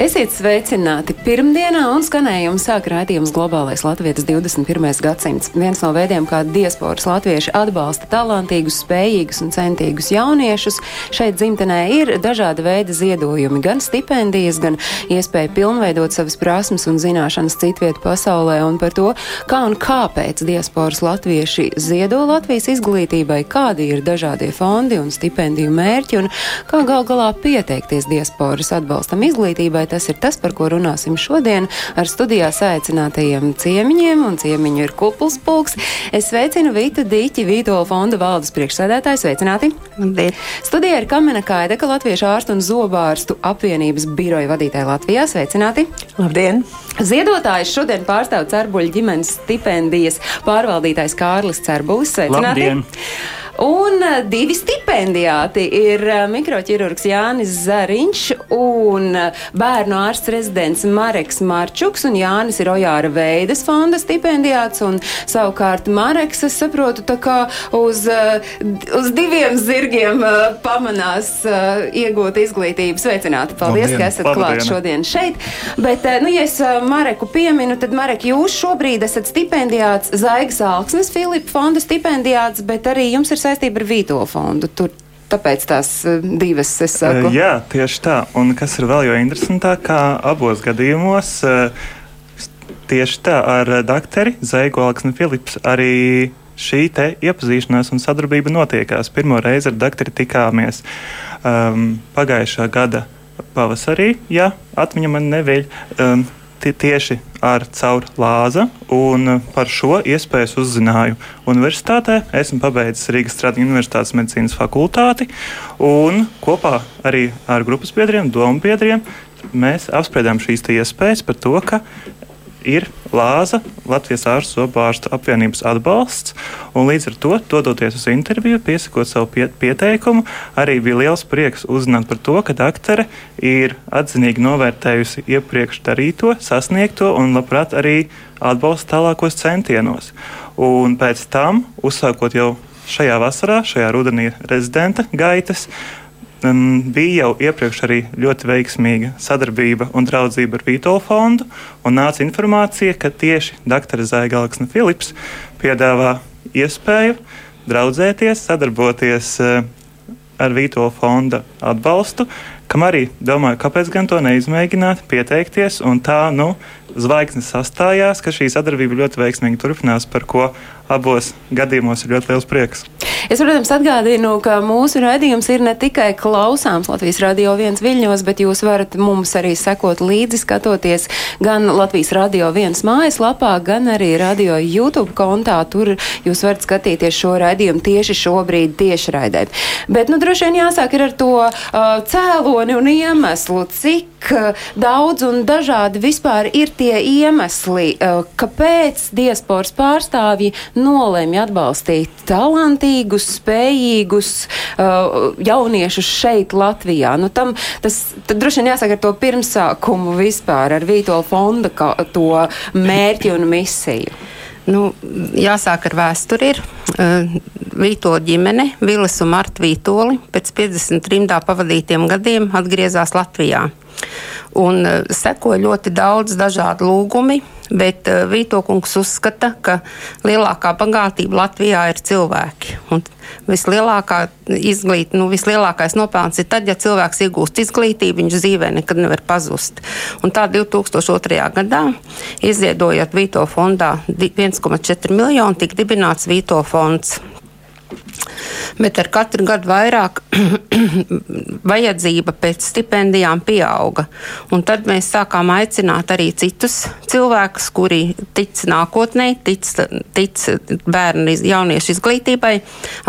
Esiet sveicināti! Pirmdienā un skanējuma sāk raidījums Globālais Latvijas 21. gadsimts. Viens no veidiem, kā diasporas latvieši atbalsta talantīgus, spējīgus un centīgus jauniešus. Šeit dzimtenē ir dažāda veida ziedojumi, gan stipendijas, gan iespēja pilnveidot savas prasmes un zināšanas citvietu pasaulē, un par to, kā un kāpēc diasporas latvieši ziedo Latvijas izglītībai, kādi ir dažādie fondi un stipendiju mērķi, un kā gal galā pieteikties diasporas atbalstam izglītībai tas ir tas, par ko runāsim šodien ar studijā saicinātajiem ciemiņiem, un ciemiņu ir kupls pulks. Es sveicinu Vītu Dīķi, Vītola fonda valdes priekšsēdētāju. Sveicināti! Labdien! Studijā ir Kamena Kaideka, Latviešu ārstu un zobārstu apvienības biroja vadītāja Latvijā. Sveicināti! Labdien! Ziedotājs šodien pārstāv Cerbuļu ģimenes stipendijas pārvaldītājs Kārlis Cerbulis. Sveicināti! Labdien. Un uh, divi stipendijāti ir uh, mikroķirurgs Jānis Zariņš un uh, bērnu ārsts rezidents Mareks Marčuks. Un Jānis ir Ojāra Veidas fonda stipendijāts. Un savukārt Mareks, es saprotu, tā kā uz, uz diviem zirgiem pamanās iegūt izglītību. Sveicināti! Paldies, Labdien, ka esat klāt šodien šeit. Bet, nu, ja es Mareku pieminu, tad Marek, jūs šobrīd esat stipendijāts Zaigas Alksnes Filipa fonda stipendijāts, bet arī jums ir saistība ar Vīto fondu. Tur Tāpēc tās uh, divas es saku. Uh, jā, tieši tā. Un kas ir vēl jo interesantāk, kā abos gadījumos, uh, tieši tā ar doktori Zaigu Alksni Filips arī šī te iepazīšanās un sadarbība notiekās. Pirmo reizi ar doktori tikāmies um, pagājušā gada pavasarī, ja atmiņa man neviļ. Um, tieši ar caur lāza, un par šo iespēju uzzināju universitātē. Esmu pabeidzis Rīgas Stradiņu Universitātes medicīnas fakultāti, un kopā arī ar grupas biedriem, domu biedriem, mēs apspriedām šīs iespējas par to, ka ir Lāza, Latvijas ārstu zobārstu apvienības atbalsts. Līdz ar to, dodoties uz interviju, piesakot savu pie, pieteikumu, arī bija liels prieks uzzināt par to, ka doktore ir atzinīgi novērtējusi iepriekš darīto, sasniegto un labprāt arī atbalsta tālākos centienos. Un pēc tam, uzsākot jau šajā vasarā, šajā rudenī rezidenta gaitas, Um, bija jau iepriekš arī ļoti veiksmīga sadarbība un draudzība ar Vītola fondu, nāca informācija, ka tieši dr. Zaigalksne Filips piedāvā iespēju draudzēties, sadarboties uh, ar Vītola fonda atbalstu, kam arī domāju, kāpēc gan to neizmēģināt, pieteikties, tā, nu, zvaigznes sastājās, ka šī sadarbība ļoti veiksmīgi turpinās, par ko abos gadījumos ir ļoti liels prieks. Es, protams, atgādinu, ka mūsu raidījums ir ne tikai klausāms Latvijas radio viens viļņos, bet jūs varat mums arī sekot līdzi skatoties gan Latvijas radio viens mājaslapā, gan arī radio YouTube kontā. Tur jūs varat skatīties šo raidījumu tieši šobrīd tieši raidē. Bet, nu, droši vien jāsāk ar to uh, cēloni un iemeslu, cik uh, daudz un dažādi vispār ir tie iemesli, uh, kāpēc diasporas pārstāvji nolēma atbalstīt talantīgu spējīgus, spējīgus uh, jauniešus šeit, Latvijā. Nu, tam, tas droši vien jāsaka ar to pirmsākumu vispār, ar Vītola fonda kā, to mērķi un misiju. Nu, jāsāk ar vēsturi. Ir. Uh, Vītola ģimene, Vilis un Marta Vītoli, pēc 53 pavadītiem gadiem atgriezās Latvijā. Un uh, sekoja ļoti daudz dažādu lūgumu, bet uh, Vītokungs uzskata, ka lielākā bagātība Latvijā ir cilvēki. Un vislielākā izglīt, nu, vislielākais nopelns ir tad, ja cilvēks iegūst izglītību, viņš dzīvē nekad nevar pazust. Un tā 2002. gadā, izziedojot Vīto fondā 1,4 miljonu, tika dibināts Vīto fonds. Bet ar katru gadu vairāk vajadzība pēc stipendijām pieauga. Un tad mēs sākām aicināt arī citus cilvēkus, kuri tic nākotnē, tic, tic bērnu jauniešu izglītībai,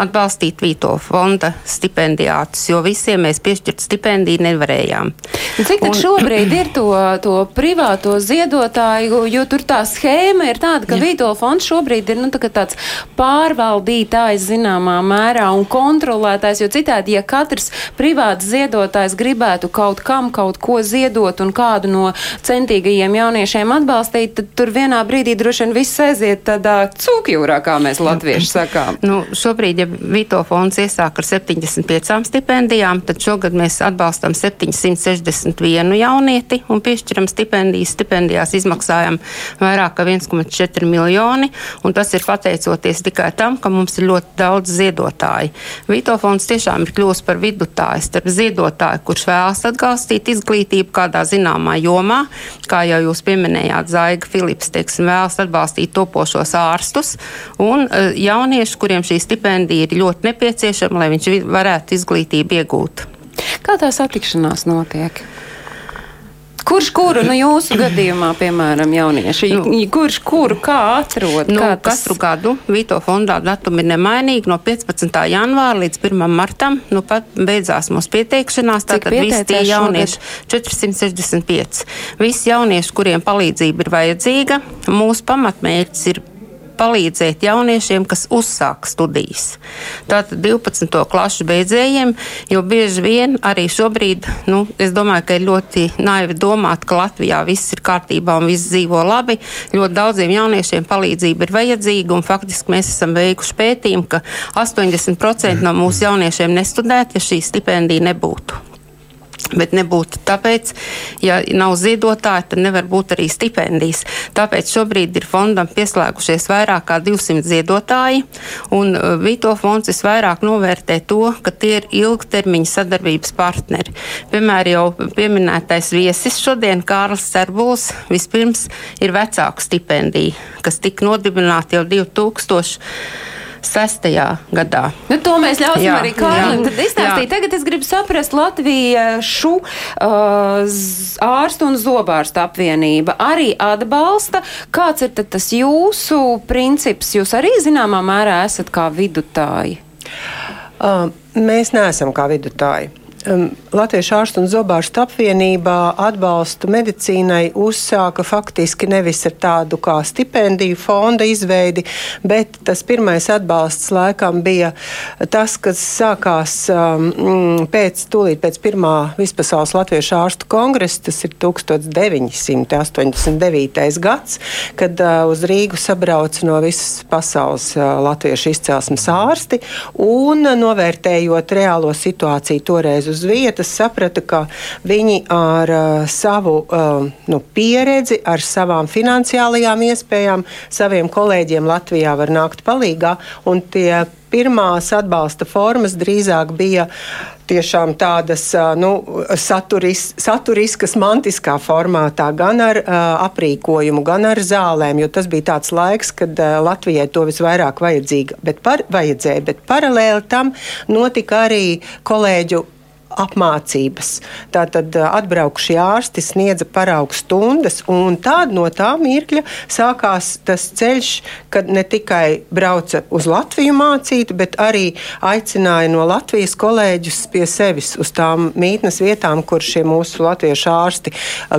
atbalstīt Vīto fonda stipendijātus, jo visiem mēs piešķirt stipendiju nevarējām. Cik tad un, šobrīd ir to, to privāto ziedotāju, jo tur tā schēma ir tāda, ka Vīto fonds šobrīd ir nu, tā tāds pārvaldītājs, zināt, zināmā mērā un kontrolētājs, jo citādi, ja katrs privāts ziedotājs gribētu kaut kam kaut ko ziedot un kādu no centīgajiem jauniešiem atbalstīt, tad tur vienā brīdī droši vien viss aiziet tādā cūkjūrā, kā mēs latvieši sakām. Nu, šobrīd, ja Vito fonds iesāk ar 75 stipendijām, tad šogad mēs atbalstam 761 jaunieti un piešķiram stipendijas. Stipendijās izmaksājam vairāk kā 1,4 miljoni, un tas ir pateicoties tikai tam, ka mums ir ļoti daudz ziedotāju. Vito fonds tiešām ir kļuvis par vidutāju starp ziedotāju, kurš vēlas atbalstīt izglītību kādā zināmā jomā, kā jau jūs pieminējāt, Zaiga Filips, teiksim, vēlas atbalstīt topošos ārstus, un uh, jaunieši, kuriem šī stipendija ir ļoti nepieciešama, lai viņš varētu izglītību iegūt. Kā tā satikšanās notiek? Kurš kuru, nu, jūsu gadījumā, piemēram, jaunieši, nu, kurš kuru kā atrod? Nu, kā tas... Katru gadu Vito fondā datumi ir nemainīgi no 15. janvāra līdz 1. martam. Nu, pat beidzās mūsu pieteikšanās, tātad visi tie jaunieši šogad? 465. Visi jaunieši, kuriem palīdzība ir vajadzīga, mūsu pamatmērķis ir palīdzēt jauniešiem, kas uzsāk studijas. Tātad 12. klašu beidzējiem, jo bieži vien arī šobrīd, nu, es domāju, ka ir ļoti naivi domāt, ka Latvijā viss ir kārtībā un viss dzīvo labi. Ļoti daudziem jauniešiem palīdzība ir vajadzīga, un faktiski mēs esam veikuši pētījumu, ka 80% no mūsu jauniešiem nestudētu, ja šī stipendija nebūtu. Bet nebūtu tāpēc, ja nav ziedotāji, tad nevar būt arī stipendijas. Tāpēc šobrīd ir fondam pieslēgušies vairāk kā 200 ziedotāji, un uh, Vito fonds visvairāk novērtē to, ka tie ir ilgtermiņa sadarbības partneri. Piemēram, jau pieminētais viesis šodien Kārls Cerbuls vispirms ir vecāku stipendija, kas tika nodibināta jau 2000 sestajā gadā. Nu, to mēs ļausim jā, arī Kārlim. Tad izstāstīt, tagad es gribu saprast Latviešu uh, ārstu un zobārstu apvienība arī atbalsta. Kāds ir tad tas jūsu princips? Jūs arī zināmā mērā esat kā vidutāji. Uh, mēs neesam kā vidutāji. Um, Latviešu ārstu un zobārstu apvienībā atbalstu medicīnai uzsāka faktiski nevis ar tādu kā stipendiju fonda izveidi, bet tas pirmais atbalsts laikam bija tas, kas sākās um, pēc, tūlīt pēc pirmā vispasaules Latviešu ārstu kongresa, tas ir 1989. gads, kad uh, uz Rīgu sabrauca no visas pasaules uh, latviešu izcelsmes ārsti un uh, novērtējot reālo situāciju toreiz uz vietas, saprata, ka viņi ar uh, savu uh, nu, pieredzi, ar savām finansiālajām iespējām, saviem kolēģiem Latvijā var nākt. Tie pirmās atbalsta formas drīzāk bija tiešām tādas nu, saturis, saturiskas, mantiskā formātā, gan ar uh, aprīkojumu, gan ar zālēm, jo tas bija tāds laiks, kad uh, Latvijai to visvairāk bet par, vajadzēja. Bet paralēli tam notika arī kolēģu apmācības. Tātad atbraukušie ārsti sniedza paraugu stundas, un tad no tā mirkļa sākās tas ceļš, kad ne tikai brauca uz Latviju mācīt, bet arī aicināja no Latvijas kolēģus pie sevis uz tām mītnes vietām, kur šie mūsu latviešu ārsti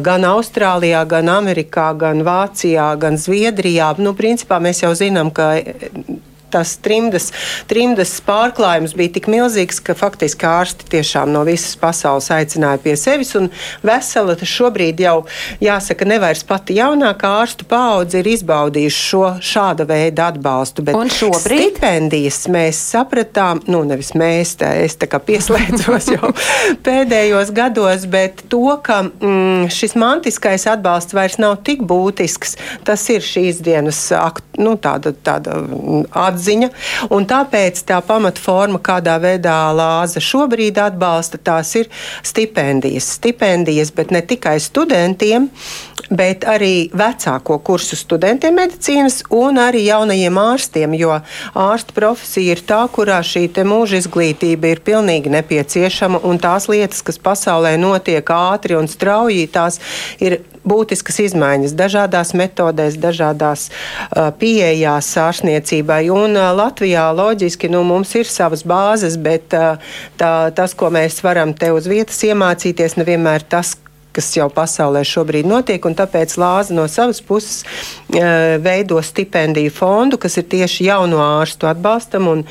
gan Austrālijā, gan Amerikā, gan Vācijā, gan Zviedrijā. Nu, principā mēs jau zinām, ka tas trimdas, trimdas pārklājums bija tik milzīgs, ka faktiski ārsti tiešām no visas pasaules aicināja pie sevis. Vesela šobrīd jau, jāsaka, nevairs pati jaunākā ārstu paudze ir izbaudījuši šo šāda veida atbalstu. Un šobrīd stipendijas mēs sapratām, nu nevis mēs, tā, es tā kā pieslēdzos jau pēdējos gados, bet to, ka mm, šis mantiskais atbalsts vairs nav tik būtisks, tas ir šīs dienas nu, tāda, tāda atzīme atziņa. Tāpēc tā pamatforma, kādā veidā Lāza šobrīd atbalsta, tās ir stipendijas. Stipendijas, bet ne tikai studentiem, bet arī vecāko kursu studentiem medicīnas un arī jaunajiem ārstiem, jo ārsta profesija ir tā, kurā šī mūža izglītība ir pilnīgi nepieciešama un tās lietas, kas pasaulē notiek ātri un strauji, tās ir būtiskas izmaiņas dažādās metodēs, dažādās uh, pieejās ārstniecībai. Un uh, Latvijā loģiski nu, mums ir savas bāzes, bet uh, tā, tas, ko mēs varam te uz vietas iemācīties, nevienmēr tas, kas jau pasaulē šobrīd notiek, un tāpēc Lāza no savas puses uh, veido stipendiju fondu, kas ir tieši jauno ārstu atbalstam, un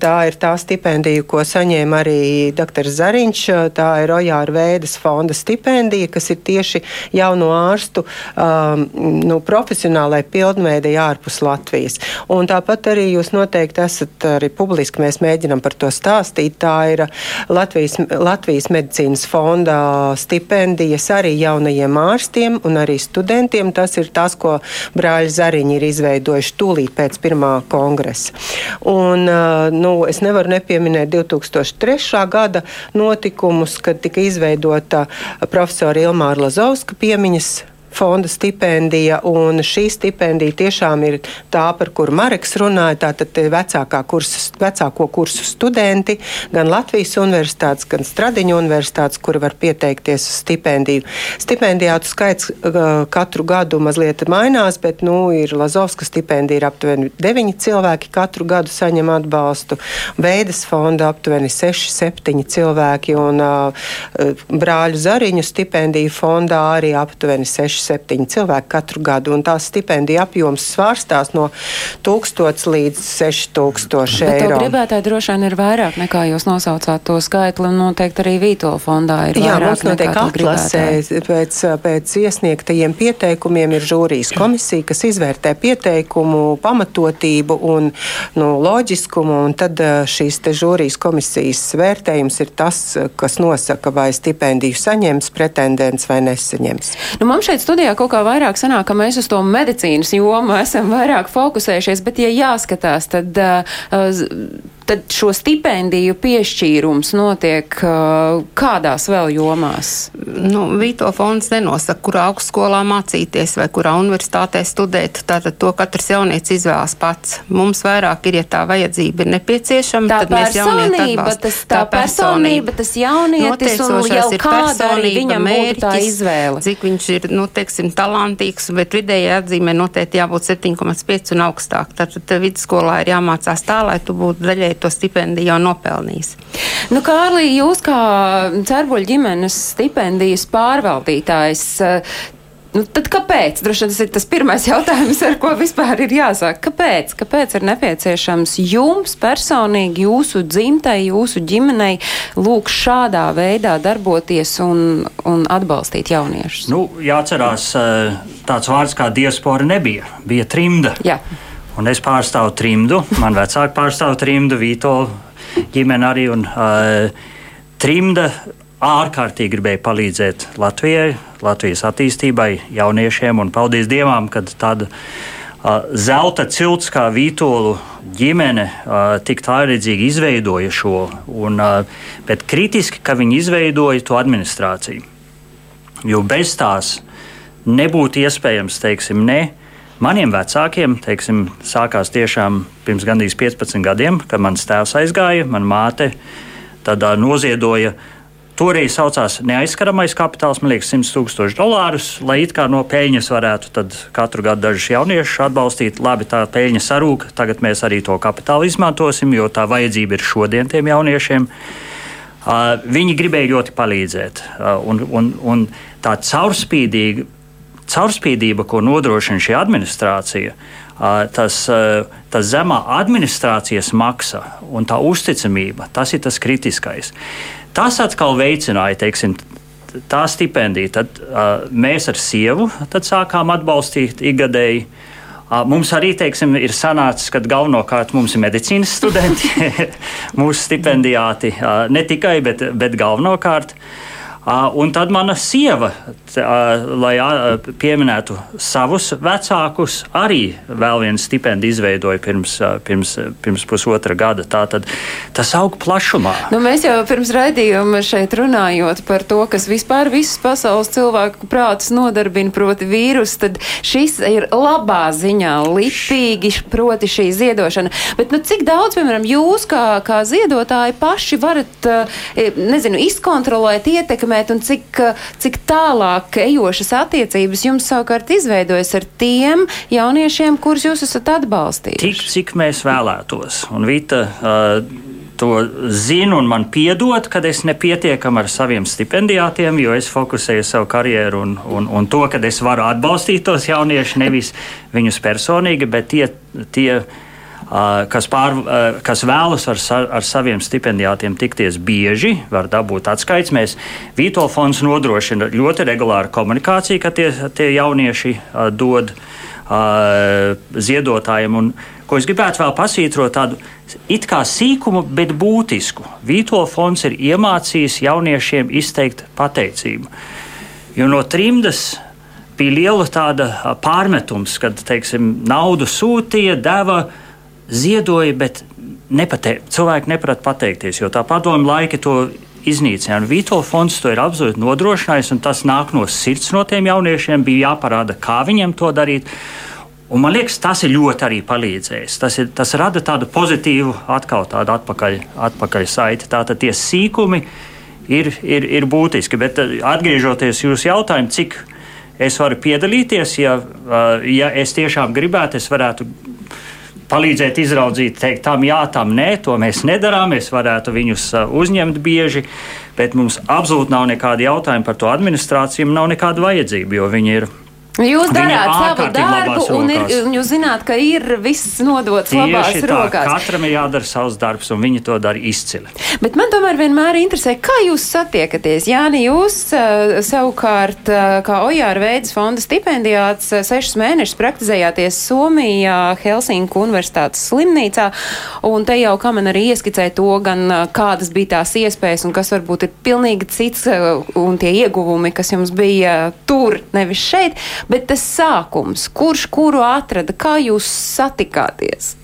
tā ir tā stipendija, ko saņēma arī dr. Zariņš, tā ir Ojāra Vēdas fonda stipendija, kas ir tieši jauno ārstu um, nu, profesionālai pildveidai ārpus Latvijas. Un tāpat arī jūs noteikti esat arī publiski, mēs mēģinam par to stāstīt, tā ir Latvijas, Latvijas medicīnas fonda stipendijas arī jaunajiem ārstiem un arī studentiem. Tas ir tas, ko brāļi Zariņi ir izveidojuši tūlīt pēc pirmā kongresa. Un, nu, es nevaru nepieminēt 2003. gada notikumus, kad tika izveidota profesora Ilmāra Lazovska piemiņas fonda stipendija, un šī stipendija tiešām ir tā, par kuru Mareks runāja. Tātad vecākā kursa, vecāko kursu studenti, gan Latvijas universitātes, gan Stradiņu universitātes, kuri var pieteikties uz stipendiju. Stipendijātu skaits uh, katru gadu mazliet mainās, bet nu, ir Lazovska stipendija, ir aptuveni 9 cilvēki katru gadu saņem atbalstu, Veidas fonda aptuveni 6-7 cilvēki, un uh, brāļu Zariņu stipendiju fondā arī aptuveni 6 7 cilvēki katru gadu, un tās stipendija apjoms svārstās no 1000 līdz 6000 Bet eiro. Gribētāji droši vien ir vairāk nekā jūs nosaucāt to skaitli, un noteikti arī Vītola fondā ir Jā, vairāk nekā atlasē. Pēc, pēc iesniegtajiem pieteikumiem ir žūrijas komisija, kas izvērtē pieteikumu pamatotību un nu, loģiskumu, un tad eh, šīs te žūrijas komisijas vērtējums ir tas, kas nosaka, vai stipendiju saņems pretendents vai nesaņems. Nu, studijā kaut kā vairāk sanāk, ka mēs uz to medicīnas jomu esam vairāk fokusējušies, bet, ja jāskatās, tad. Uh, tad šo stipendiju piešķīrums notiek uh, kādās vēl jomās? Nu, Vīto fonds nenosaka, kurā augstskolā mācīties vai kurā universitātē studēt. Tātad to katrs jaunietis izvēlas pats. Mums vairāk ir, ja tā vajadzība ir nepieciešama, tā tad mēs personība, tas, tā, tā personība, tas jaunietis un jau kāda arī viņam mērķis, būtu tā izvēle. Cik viņš ir, nu, teiksim, talantīgs, bet vidēji atzīmē noteikti jābūt 7,5 un augstāk. Tātad vidusskolā ir jāmācās tā, lai tu būtu daļai to stipendiju jau nopelnījis. Nu, Kārlī, jūs kā Cerbuļu ģimenes stipendijas pārvaldītājs. Nu, tad kāpēc? Droši vien tas ir tas pirmais jautājums, ar ko vispār ir jāsāk. Kāpēc? Kāpēc ir nepieciešams jums personīgi, jūsu dzimtai, jūsu ģimenei, lūk, šādā veidā darboties un, un atbalstīt jauniešus? Nu, jāatcerās, tāds vārds kā diaspora nebija, bija trimda. Jā. Un es pārstāvu trimdu, man vecāki pārstāv trimdu, Vītola ģimene arī. Un, uh, trimda ārkārtīgi gribēja palīdzēt Latvijai, Latvijas attīstībai, jauniešiem. Un paldies Dievam, ka tāda uh, zelta cilts kā Vītolu ģimene uh, tik tālredzīgi izveidoja šo. Un, uh, bet kritiski, ka viņi izveidoja to administrāciju. Jo bez tās nebūtu iespējams, teiksim, ne Maniem vecākiem, teiksim, sākās tiešām pirms gandrīz 15 gadiem, kad mans tēvs aizgāja, mana māte uh, noziedoja. Toreiz saucās neaizskaramais kapitāls, man liekas, 100 tūkstoši dolārus, lai it kā no peļņas varētu katru gadu dažus jauniešus atbalstīt. Labi, tā peļņa sarūk, tagad mēs arī to kapitālu izmantosim, jo tā vajadzība ir šodien tiem jauniešiem. Uh, viņi gribēja ļoti palīdzēt, uh, un, un, un tā caurspīdīga caurspīdība, ko nodrošina šī administrācija, tas, tas zemā administrācijas maksa un tā uzticamība, tas ir tas kritiskais. Tas atkal veicināja, teiksim, tā stipendija. Tad uh, mēs ar sievu sākām atbalstīt ikgadēji. Uh, mums arī teiksim, ir sanācis, ka galvenokārt mums ir medicīnas studenti, mūsu stipendijāti, uh, ne tikai, bet, bet galvenokārt. Un tad mana sieva, lai pieminētu savus vecākus, arī vēl vienu stipendiju izveidoja pirms, pirms, pirms pusotra gada. Tātad tas aug plašumā. Nu, mēs jau pirms raidījuma šeit runājot par to, kas vispār visas pasaules cilvēku prātus nodarbina, proti vīrus, tad šis ir labā ziņā, lipīgi, proti šī ziedošana. Bet nu, cik daudz, piemēram, jūs kā, kā ziedotāji paši varat, nezinu, izkontrolēt, ietekmēt un cik, cik tālāk ejošas attiecības jums savukārt izveidojas ar tiem jauniešiem, kurus jūs esat atbalstījuši? Tik, cik mēs vēlētos. Un Vita, uh, to zinu un man piedod, kad es nepietiekam ar saviem stipendijātiem, jo es fokusēju savu karjeru un, un, un to, ka es varu atbalstīt tos jauniešus, nevis viņus personīgi, bet tie, tie kas, pār, kas vēlas ar, ar saviem stipendijātiem tikties bieži, var dabūt atskaits. Mēs Vītola fonds nodrošina ļoti regulāru komunikāciju, ka tie, tie jaunieši dod ziedotājiem. Un, ko es gribētu vēl pasītrot, tādu it kā sīkumu, bet būtisku. Vītola fonds ir iemācījis jauniešiem izteikt pateicību. Jo no trimdas bija liela tāda pārmetums, kad teiksim, naudu sūtīja, deva, ziedoja, bet nepate, cilvēki neprata pateikties, jo tā padomu laika to iznīcināja. Vītola fonds to ir absolūti nodrošinājis, un tas nāk no sirds no tiem jauniešiem. Bija jāparāda, kā viņiem to darīt. Un man liekas, tas ir ļoti arī palīdzējis. Tas, ir, tas rada tādu pozitīvu, atkal tādu atpakaļ, atpakaļ saiti. Tātad tie sīkumi ir, ir, ir būtiski. Bet eh, atgriežoties jūsu jautājumu, cik es varu piedalīties, ja, eh, ja es tiešām gribētu, es varētu palīdzēt izraudzīt, teikt, tam jā, tam nē, to mēs nedarām. Mēs varētu viņus eh, uzņemt bieži, bet mums absolūti nav nekāda jautājuma par to administrāciju, nav nekāda vajadzība, jo viņi ir Jūs darāt savu darbu, un, ir, un jūs zināt, ka ir viss nodots Tieši labās tā, rokās. Katram ir jādara savs darbs, un viņi to dara izcili. Bet man tomēr vienmēr interesē, kā jūs satiekaties. Jāni, jūs uh, savukārt, uh, kā Ojāra veids fonda stipendijāts, uh, sešus mēnešus praktizējāties Somijā, Helsinku universitātes slimnīcā, un te jau kā man arī ieskicēja to, gan kādas bija tās iespējas, un kas varbūt ir pilnīgi cits, un tie ieguvumi, kas jums bija tur, nevis šeit. Bet tas sākums, kurš kuru atrada, kā jūs satikāties?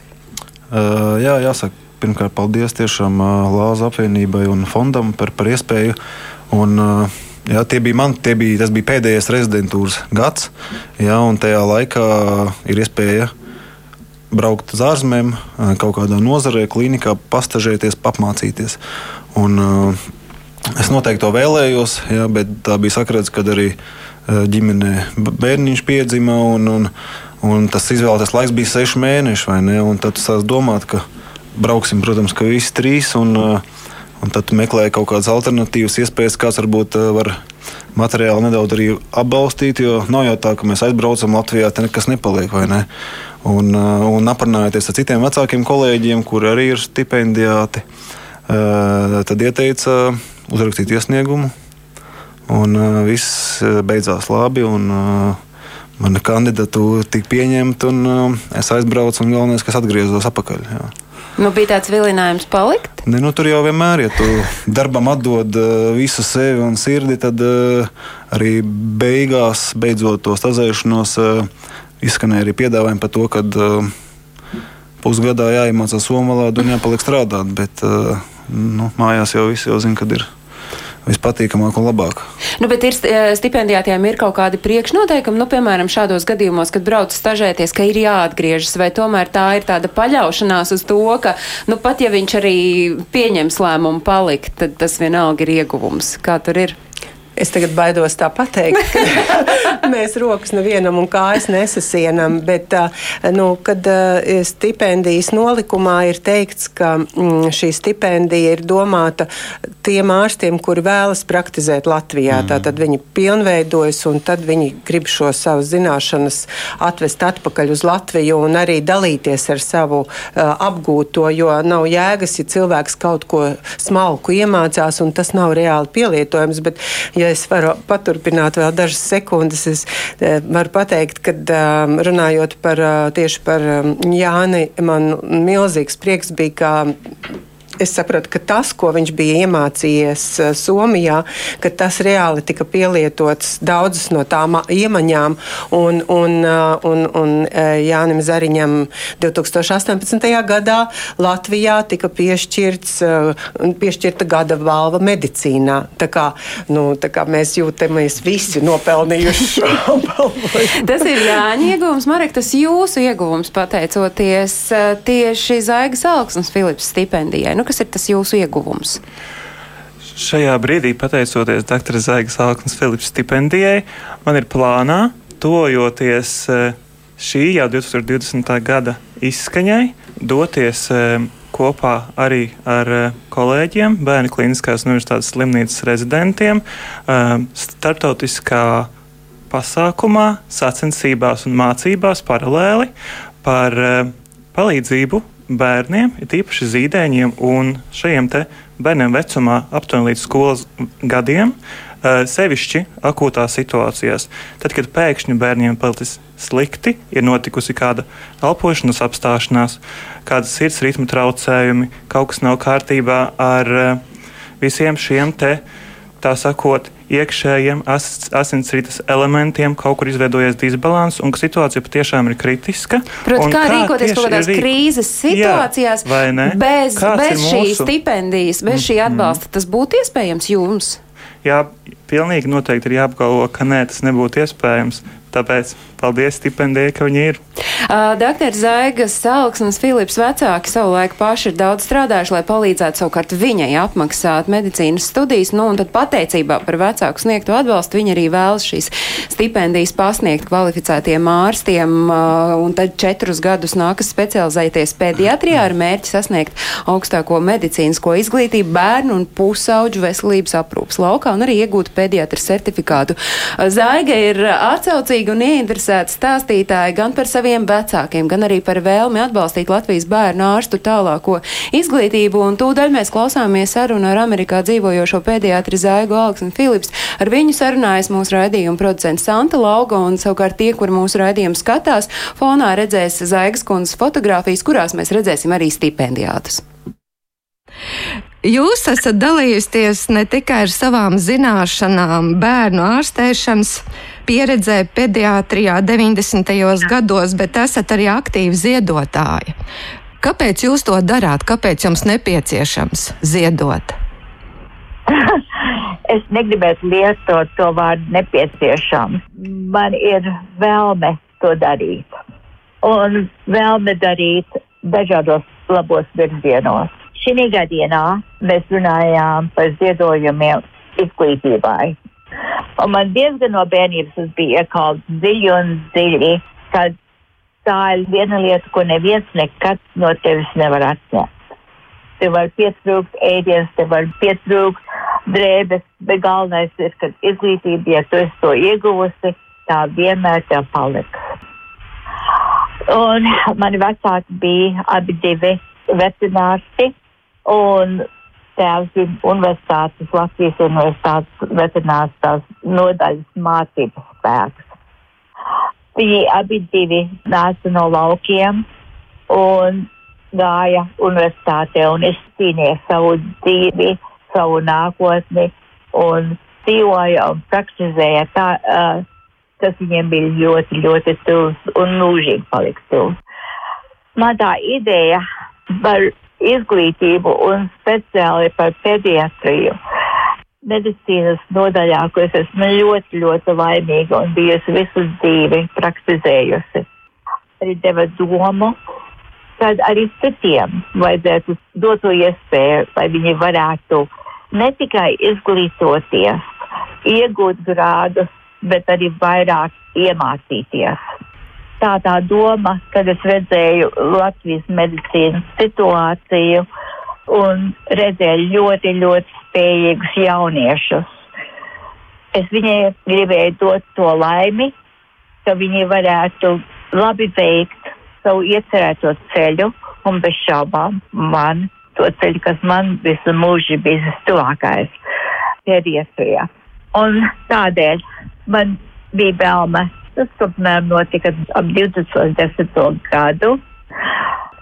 Uh, jā, jāsaka, pirmkārt, paldies tiešām uh, Lāza apvienībai un fondam par, par iespēju. Un, uh, Jā, tie bija man, tie bija, tas bija pēdējais rezidentūras gads, jā, un tajā laikā ir iespēja braukt uz ārzemēm, uh, kaut kādā nozarē, klīnikā, pastažēties, apmācīties. Un, uh, es noteikti to vēlējos, jā, bet tā bija sakrāts, kad arī uh, ģimenē bērniņš piedzima. Un, un, un tas izvēlētais laiks bija seši mēneši. Tad sāc domāt, ka brauksim, protams, ka visi trīs. Un, eh, un tad tu meklē kaut kādas alternatīvas iespējas, kāds varbūt eh, var materiāli nedaudz arī atbalstīt. Jo nav jau tā, ka mēs aizbraucam Latvijā, te nekas nepaliek. Ne? Un, un aprunājoties ar citiem vecākiem kolēģiem, kuri arī ir stipendijāti, tad ieteica uzrakstīt iesniegumu Un uh, viss beidzās labi. Un, uh, Mana kandidatūra tika pieņemta, un uh, es aizbraucu, un galvenais, kas atgriezos atpakaļ. Jā. Nu, bija tāds vilinājums palikt? Ne, nu, tur jau vienmēr, ja tu darbam atdod uh, visu sevi un sirdi, tad uh, arī beigās, beidzot to stazēšanos, uh, izskanēja arī piedāvājumi par to, ka uh, pusgadā jāiemācās somu valodu un jāpaliek strādāt. Bet uh, nu, mājās jau viss jau zina, kad ir vispatīkamāk un labāk. Nu, bet ir eh, stipendijātiem ir kaut kādi priekšnoteikumi, nu, piemēram, šādos gadījumos, kad brauc stažēties, ka ir jāatgriežas, vai tomēr tā ir tāda paļaušanās uz to, ka, nu, pat ja viņš arī pieņems lēmumu palikt, tad tas vienalga ir ieguvums. Kā tur ir? Es tagad baidos tā pateikt, ka mēs rokas nevienam un kājas nesasienam, bet nu, kad stipendijas nolikumā ir teikts, ka mm, šī stipendija ir domāta tiem ārstiem, kuri vēlas praktizēt Latvijā. Mm. Tātad viņi pilnveidojas un tad viņi grib šo savu zināšanas atvest atpakaļ uz Latviju un arī dalīties ar savu uh, apgūto, jo nav jēgas, ja cilvēks kaut ko smalku iemācās un tas nav reāli pielietojams. Bet, ja es varu paturpināt vēl dažas sekundes, es eh, varu pateikt, ka um, runājot par uh, tieši par um, Jāni, man milzīgs prieks bija, ka es sapratu, ka tas, ko viņš bija iemācījies eh, Somijā, ka tas reāli tika pielietots daudzas no tām iemaņām. Un, un, eh, un, un eh, Jānim Zariņam 2018. gadā Latvijā tika piešķirts, piešķirta gada balva medicīnā. Tā kā, nu, tā kā mēs jūtamies visi nopelnījuši šo balvu. tas ir Jāņa ieguvums, Marek, tas jūsu ieguvums pateicoties tieši Zaigas Alksnes Filips stipendijai. Nu, kas ir tas jūsu ieguvums? Šajā brīdī, pateicoties dr. Zaigas Alknas Filips stipendijai, man ir plānā, tojoties eh, šī jau 2020. gada izskaņai, doties eh, kopā arī ar uh, kolēģiem, Bērnu Kliniskās universitātes slimnīcas rezidentiem, starptautiskā pasākumā, sacensībās un mācībās paralēli par palīdzību bērniem, ir īpaši zīdaiņiem un šiem bērniem vecumā aptuveni līdz skolas gadiem. Uh, sevišķi akūtās situācijās. Tad, kad pēkšņi bērniem palicis slikti, ir notikusi kāda elpošanas apstāšanās, kādas sirds ritmu traucējumi, kaut kas nav kārtībā ar uh, visiem šiem te, tā sakot, iekšējiem as, asinsrites elementiem kaut kur izveidojies disbalans un ka situācija patiešām ir kritiska. Protams, kā, kā rīkoties kaut kādās rīk... krīzes situācijās, Jā, bez, Kāds bez šīs mūsu... stipendijas, bez šī atbalsta, mm. tas būtu iespējams jums? Jā, pilnīgi noteikti ir jāapgalvo, ka nē, tas nebūtu iespējams. Tāpēc paldies stipendijai, ka viņi ir. Uh, Dr. Zaigas, Alksnis Filips vecāki savulaik paši ir daudz strādājuši, lai palīdzētu savukārt viņai apmaksāt medicīnas studijas. Nu, un tad pateicībā par vecāku sniegto atbalstu viņi arī vēlas šīs stipendijas pasniegt kvalificētiem ārstiem. Uh, un tad četrus gadus nākas specializēties pediatrijā ar mērķi sasniegt augstāko medicīnisko izglītību bērnu un pusauģu veselības aprūpas laukā un arī iegūt pediatra certifikātu. Zaiga ir atsaucīga un ieinteresēti stāstītāji gan par saviem vecākiem, gan arī par vēlmi atbalstīt Latvijas bērnu ārstu tālāko izglītību. Un tūdaļ mēs klausāmies sarunu ar Amerikā dzīvojošo pediatri Zaigu Alksni Philips. Ar viņu sarunājas mūsu raidījuma producents Santa Lauga un savukārt tie, kur mūsu raidījumu skatās, fonā redzēs Zaigas kundzes fotogrāfijas, kurās mēs redzēsim arī stipendijātus. Jūs esat dalījusies ne tikai ar savām zināšanām bērnu ārstēšanas pieredzē pediatrijā 90. gados, bet esat arī aktīvi ziedotāji. Kāpēc jūs to darāt? Kāpēc jums nepieciešams ziedot? es negribētu lietot to vārdu nepieciešams. Man ir vēlme to darīt. Un vēlme darīt dažādos labos virzienos. Šī gadienā mēs runājām par ziedojumiem izglītībai. Un man diezgan no bērnības bija iekalts dziļi un dziļi, ka tā ir viena lieta, ko neviens nekad no tevis nevar atņemt. Tev var pietrūkt ēdienas, tev var pietrūkt drēbes, bet galvenais ir, ka izglītība, ja tu esi to ieguvusi, tā vienmēr tev paliks. Un mani vecāki bija abi divi veterinārsti, Un tēvs bija universitātes, Latvijas universitātes veterinārs nodaļas mācības spēks. Viņi abi divi nāca no laukiem un gāja universitātē un izcīnīja savu dzīvi, savu nākotni un dzīvoja un praktizēja tā, uh, kas viņiem bija ļoti, ļoti tuvs un mūžīgi paliks tuvs. Man tā ideja par izglītību un speciāli par pediatriju. Medicīnas nodaļā, ko es esmu ļoti, ļoti laimīga un bijusi visu dzīvi praktizējusi. Arī deva domu, kad arī citiem vajadzētu dot to iespēju, lai viņi varētu ne tikai izglītoties, iegūt grādus, bet arī vairāk iemācīties tā tā doma, kad es redzēju Latvijas medicīnas situāciju un redzēju ļoti, ļoti spējīgus jauniešus. Es viņai gribēju dot to laimi, ka viņi varētu labi veikt savu iecerēto ceļu un bez šaubām man to ceļu, kas man visu mūžu bija vistuvākais pēdējā. Un tādēļ man bija vēlme Tas apmēram notika ap 2010. gadu,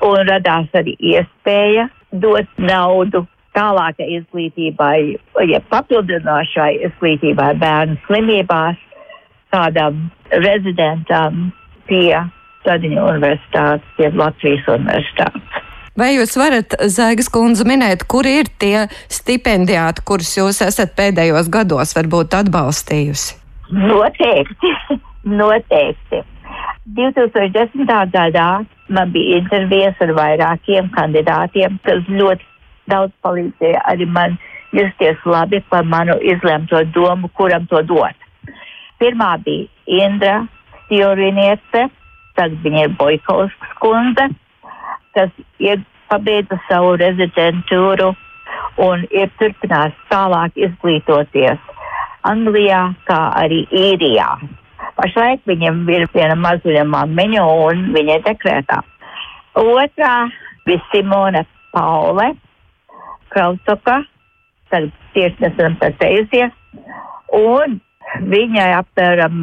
un radās arī iespēja dot naudu tālākai izglītībai, ja papildinošai izglītībai bērnu slimībās, kādam rezidentam pie Stadiņu universitātes, pie Latvijas universitātes. Vai jūs varat, Zēgas kundze, minēt, kur ir tie stipendijāti, kurus jūs esat pēdējos gados varbūt atbalstījusi? Noteikti. Noteikti. 2010. gadā man bija intervijas ar vairākiem kandidātiem, kas ļoti daudz palīdzēja arī man justies labi par manu izlemto domu, kuram to dot. Pirmā bija Indra Stjoriniece, tad viņa ir Boikovskas kundze, kas pabeidza savu rezidentūru un ir turpinās tālāk izglītoties Anglijā, kā arī Īrijā. Pašlaik viņam ir viena mazuļa māmiņa un viņa ir dekrētā. Otrā bija Simone Paule Krautoka, tad nesen precējusies, un viņai apmēram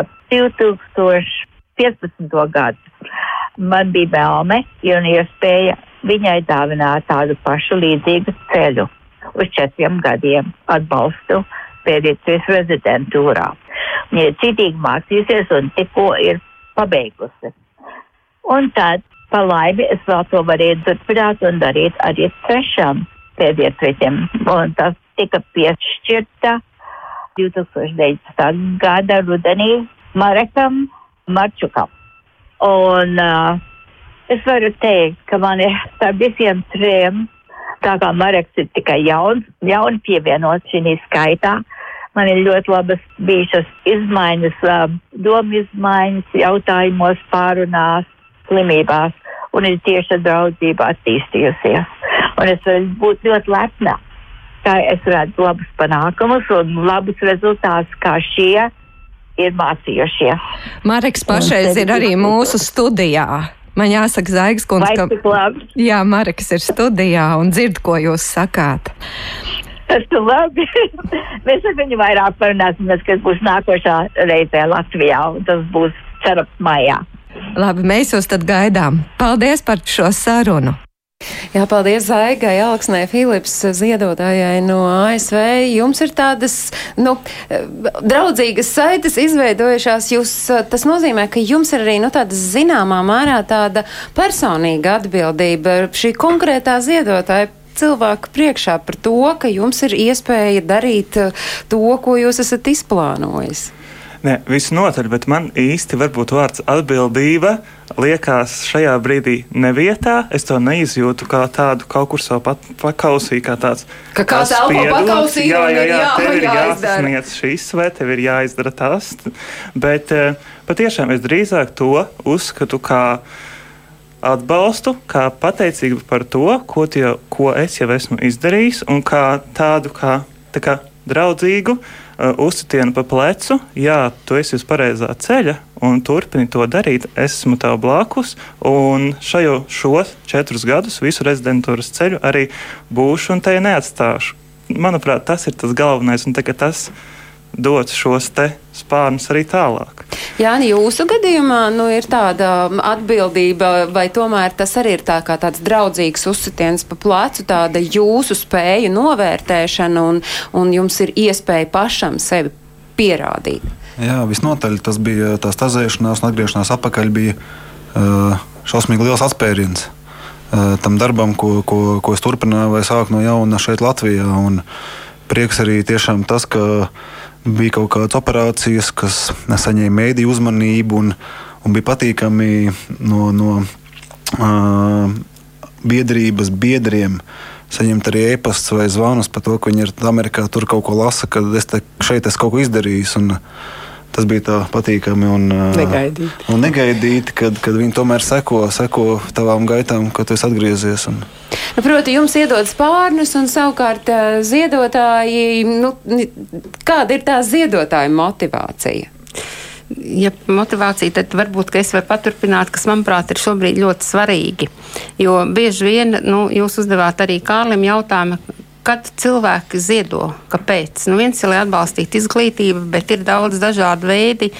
ap 2015. gadu. Man bija vēlme un iespēja viņai dāvināt tādu pašu līdzīgu ceļu uz četriem gadiem atbalstu pēdējais rezidentūrā. Viņa ir citīgi mācījusies un tikko ir pabeigusi. Un tad, pa laimi, es vēl to varēju turpināt un darīt arī trešam pēdējiem. Un tas tika piešķirta 2019. gada rudenī Marekam Marčukam. Un uh, es varu teikt, ka man ir starp visiem trim, tā kā Mareks ir tikai jauns, jauni pievienots šī skaitā, man ir ļoti labas bijušas izmaiņas, domu izmaiņas, jautājumos, pārunās, slimībās, un ir tieši draudzība attīstījusies. Un es varu būt ļoti lepna, ka es redzu labus panākumus un labus rezultātus, kā šie ir mācījušies. Mareks pašreiz ir arī mūsu studijā. Man jāsaka, Zaigas kundze, ka jā, Mareks ir studijā un dzird, ko jūs sakāt. Tas ir labi. Mēs ar viņu vairāk parunāsim, kas būs nākošā reizē Latvijā, un tas būs cerams maijā. Labi, mēs jūs tad gaidām. Paldies par šo sarunu! Jā, paldies Zaigai, Alksnē Filips, ziedotājai no ASV. Jums ir tādas, nu, draudzīgas saites izveidojušās. Jūs, tas nozīmē, ka jums ir arī, nu, tāda zināmā mērā tāda personīga atbildība šī konkrētā ziedotāja cilvēku priekšā par to, ka jums ir iespēja darīt to, ko jūs esat izplānojis. Nē, visnotaļ, bet man īsti varbūt vārds atbildība liekas šajā brīdī nevietā. Es to neizjūtu kā tādu kaut kur savu pat, pakausī, kā tāds. Ka kāds elpo pakausī, jā, jā, jā, jā, tev ir jāsasniedz šis, vai tev ir jāizdara tas. Bet eh, patiešām es drīzāk to uzskatu kā atbalstu, kā pateicību par to, ko, tie, ko es jau esmu izdarījis, un kā tādu kā, tā kā draudzīgu uh, uzsitienu pa plecu. Jā, tu esi uz pareizā ceļa un turpini to darīt. Es esmu tev blakus, un šajo, šos četrus gadus, visu rezidentūras ceļu arī būšu un te neatstāšu. Manuprāt, tas ir tas galvenais, un tas dot šos spārnus arī tālāk. Jā, jūsu gadījumā nu, ir tāda atbildība, vai tomēr tas arī ir tā kā tāds draudzīgs uzsitiens pa plecu, tāda jūsu spēju novērtēšana, un, un jums ir iespēja pašam sevi pierādīt. Jā, visnotaļ tas bija tā stazēšanās un atgriešanās atpakaļ bija uh, šausmīgi liels atspēriens. Uh, tam darbam, ko, ko, ko es turpināju, vai sāku no jauna šeit, Latvijā. Un prieks arī tiešām tas, ka uh, bija kaut kādas operācijas, kas nesaņēma mēdīju uzmanību un, un bija patīkami no, no uh, biedrības biedriem. Saņemt arī e-pastus vai zvanus par to, ka viņi ir Amerikā, tur kaut ko lasa, ka es te, šeit esmu kaut ko izdarījis. Un, tas bija tā patīkami un negaidīti. Un negaidīti kad, kad viņi tomēr seko, seko tavām gaitām, kad tu esi atgriezies. Un... Proti, jums iedod spārnus, un savukārt ziedotāji, nu, kāda ir tā ziedotāja motivācija? ja motivācija, tad varbūt es varu paturpināt, kas manuprāt ir šobrīd ļoti svarīgi. Jo bieži vien nu, jūs uzdevāt arī Kārlim jautājumu, kad cilvēki ziedo, kāpēc. Nu, viens ir, lai atbalstītu izglītību, bet ir daudz dažādu veidu.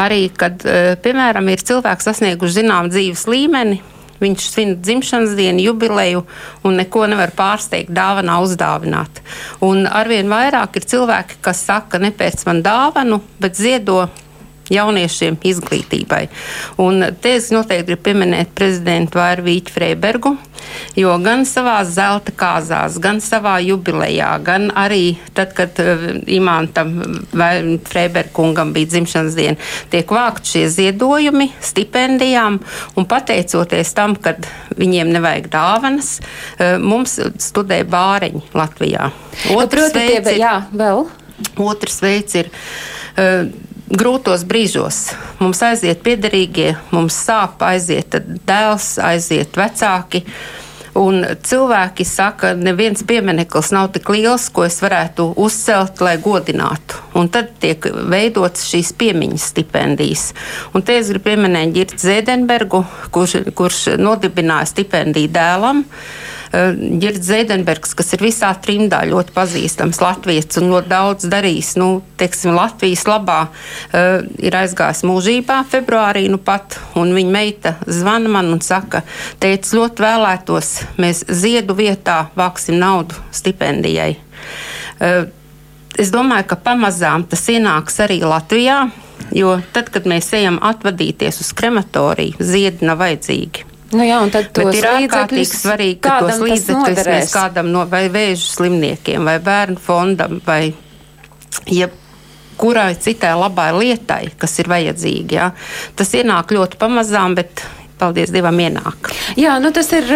Arī, kad, piemēram, ir cilvēks sasnieguši zināmu dzīves līmeni, viņš svin dzimšanas dienu, jubileju un neko nevar pārsteigt, dāvanā uzdāvināt. Un arvien vairāk ir cilvēki, kas saka, ne pēc man dāvanu, bet ziedo jauniešiem izglītībai. Un te es noteikti gribu pieminēt prezidentu Vārvīķu Freibergu, jo gan savā zelta kāzās, gan savā jubilejā, gan arī tad, kad uh, Imantam vai Freiberkungam bija dzimšanas diena, tiek vākt šie ziedojumi stipendijām un pateicoties tam, kad viņiem nevajag dāvanas, uh, mums studē bāreņi Latvijā. Otrs nu, veids ir, jā, vēl. Otrs veids ir uh, grūtos brīžos mums aiziet piederīgie, mums sāp, aiziet dēls, aiziet vecāki. Un cilvēki saka, neviens piemineklis nav tik liels, ko es varētu uzcelt, lai godinātu. Un tad tiek veidotas šīs piemiņas stipendijas. Un te es gribu pieminēt Girtu Zēdenbergu, kurš, kurš nodibināja stipendiju dēlam. Girds Zēdenbergs, kas ir visā trimdā ļoti pazīstams Latvijas un ļoti daudz darījis, nu, teiksim, Latvijas labā, ir aizgājis mūžībā februārī nu pat, viņa meita zvana man un saka, teica, ļoti vēlētos, mēs ziedu vietā vāksim naudu stipendijai. Es domāju, ka pamazām tas ienāks arī Latvijā, jo tad, kad mēs ejam atvadīties uz krematoriju, ziedi nav vajadzīgi. Nu jā, un tad tos ir ārkārtīgi svarīgi, ka tos līdzekļus mēs kādam no vai vēža slimniekiem, vai bērnu fondam, vai jebkurai citai labai lietai, kas ir vajadzīga. Jā. Tas ienāk ļoti pamazām, bet paldies Dievam, ienāk. Jā, nu tas ir,